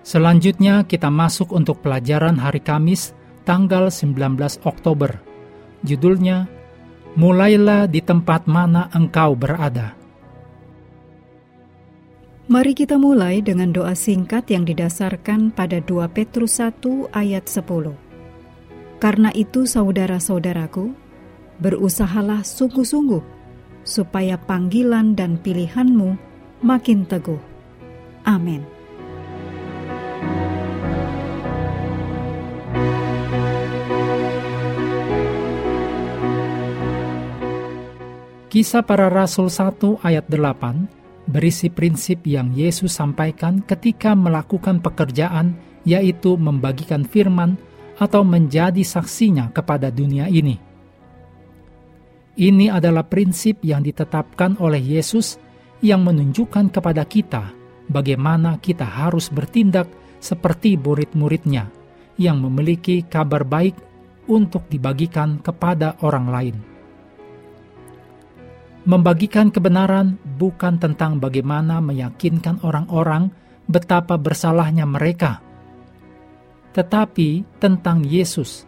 Selanjutnya kita masuk untuk pelajaran hari Kamis tanggal 19 Oktober. Judulnya Mulailah di tempat mana engkau berada. Mari kita mulai dengan doa singkat yang didasarkan pada 2 Petrus 1 ayat 10. Karena itu saudara-saudaraku, berusahalah sungguh-sungguh supaya panggilan dan pilihanmu makin teguh. Amin. Kisah para Rasul 1 ayat 8 berisi prinsip yang Yesus sampaikan ketika melakukan pekerjaan yaitu membagikan firman atau menjadi saksinya kepada dunia ini. Ini adalah prinsip yang ditetapkan oleh Yesus yang menunjukkan kepada kita bagaimana kita harus bertindak seperti murid-muridnya yang memiliki kabar baik untuk dibagikan kepada orang lain. Membagikan kebenaran bukan tentang bagaimana meyakinkan orang-orang betapa bersalahnya mereka, tetapi tentang Yesus,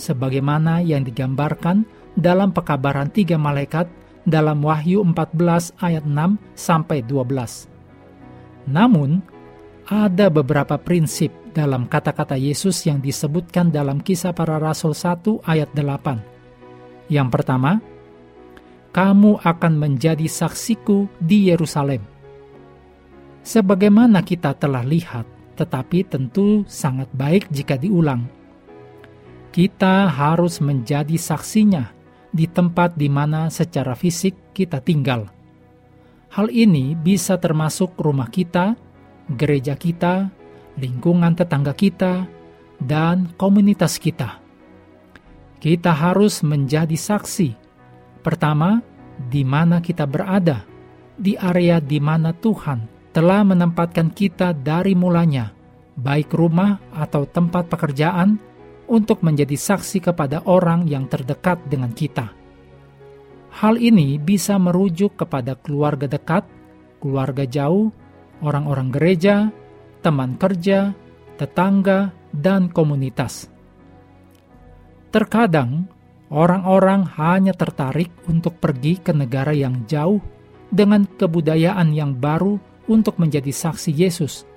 sebagaimana yang digambarkan dalam pekabaran tiga malaikat dalam Wahyu 14 ayat 6 sampai 12. Namun, ada beberapa prinsip dalam kata-kata Yesus yang disebutkan dalam kisah para rasul 1 ayat 8. Yang pertama, kamu akan menjadi saksiku di Yerusalem. Sebagaimana kita telah lihat, tetapi tentu sangat baik jika diulang. Kita harus menjadi saksinya di tempat di mana secara fisik kita tinggal. Hal ini bisa termasuk rumah kita, gereja kita, lingkungan tetangga kita, dan komunitas kita. Kita harus menjadi saksi Pertama, di mana kita berada, di area di mana Tuhan telah menempatkan kita dari mulanya, baik rumah atau tempat pekerjaan, untuk menjadi saksi kepada orang yang terdekat dengan kita. Hal ini bisa merujuk kepada keluarga dekat, keluarga jauh, orang-orang gereja, teman kerja, tetangga, dan komunitas. Terkadang Orang-orang hanya tertarik untuk pergi ke negara yang jauh dengan kebudayaan yang baru untuk menjadi saksi Yesus,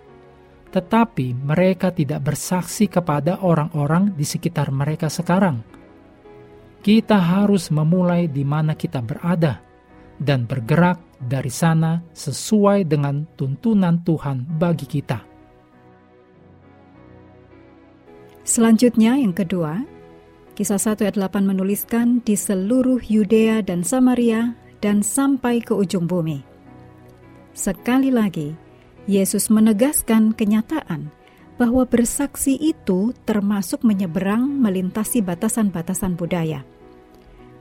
tetapi mereka tidak bersaksi kepada orang-orang di sekitar mereka sekarang. Kita harus memulai di mana kita berada dan bergerak dari sana sesuai dengan tuntunan Tuhan bagi kita. Selanjutnya yang kedua, Kisah 1 ayat 8 menuliskan di seluruh Yudea dan Samaria dan sampai ke ujung bumi. Sekali lagi, Yesus menegaskan kenyataan bahwa bersaksi itu termasuk menyeberang melintasi batasan-batasan budaya.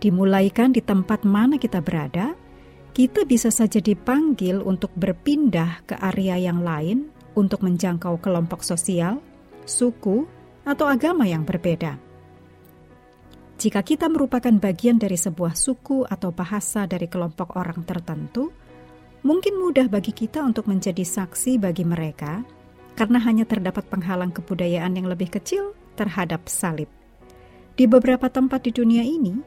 Dimulaikan di tempat mana kita berada, kita bisa saja dipanggil untuk berpindah ke area yang lain untuk menjangkau kelompok sosial, suku, atau agama yang berbeda. Jika kita merupakan bagian dari sebuah suku atau bahasa dari kelompok orang tertentu, mungkin mudah bagi kita untuk menjadi saksi bagi mereka karena hanya terdapat penghalang kebudayaan yang lebih kecil terhadap salib. Di beberapa tempat di dunia ini,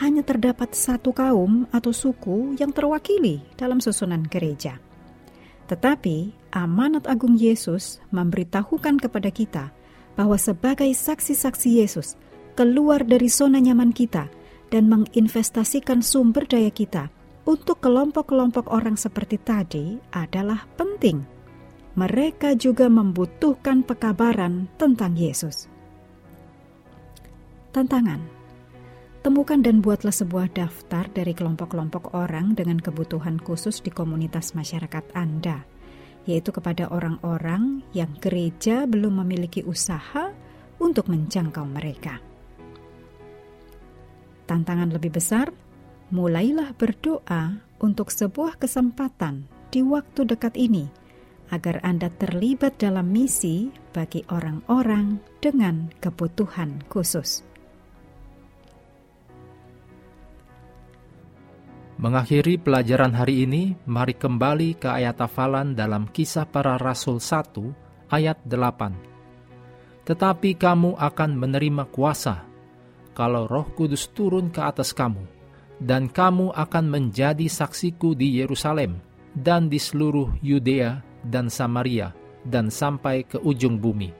hanya terdapat satu kaum atau suku yang terwakili dalam susunan gereja. Tetapi amanat agung Yesus memberitahukan kepada kita bahwa sebagai saksi-saksi Yesus, keluar dari zona nyaman kita dan menginvestasikan sumber daya kita untuk kelompok-kelompok orang seperti tadi adalah penting. Mereka juga membutuhkan pekabaran tentang Yesus. Tantangan Temukan dan buatlah sebuah daftar dari kelompok-kelompok orang dengan kebutuhan khusus di komunitas masyarakat Anda yaitu kepada orang-orang yang gereja belum memiliki usaha untuk menjangkau mereka. Tantangan lebih besar, mulailah berdoa untuk sebuah kesempatan di waktu dekat ini agar Anda terlibat dalam misi bagi orang-orang dengan kebutuhan khusus. Mengakhiri pelajaran hari ini, mari kembali ke ayat hafalan dalam kisah para rasul 1 ayat 8. Tetapi kamu akan menerima kuasa kalau roh kudus turun ke atas kamu, dan kamu akan menjadi saksiku di Yerusalem dan di seluruh Yudea dan Samaria dan sampai ke ujung bumi.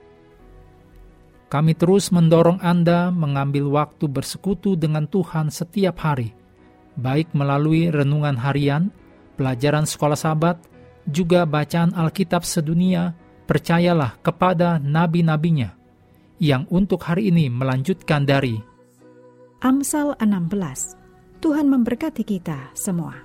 Kami terus mendorong Anda mengambil waktu bersekutu dengan Tuhan setiap hari – baik melalui renungan harian, pelajaran sekolah sahabat, juga bacaan Alkitab sedunia, percayalah kepada nabi-nabinya, yang untuk hari ini melanjutkan dari Amsal 16. Tuhan memberkati kita semua.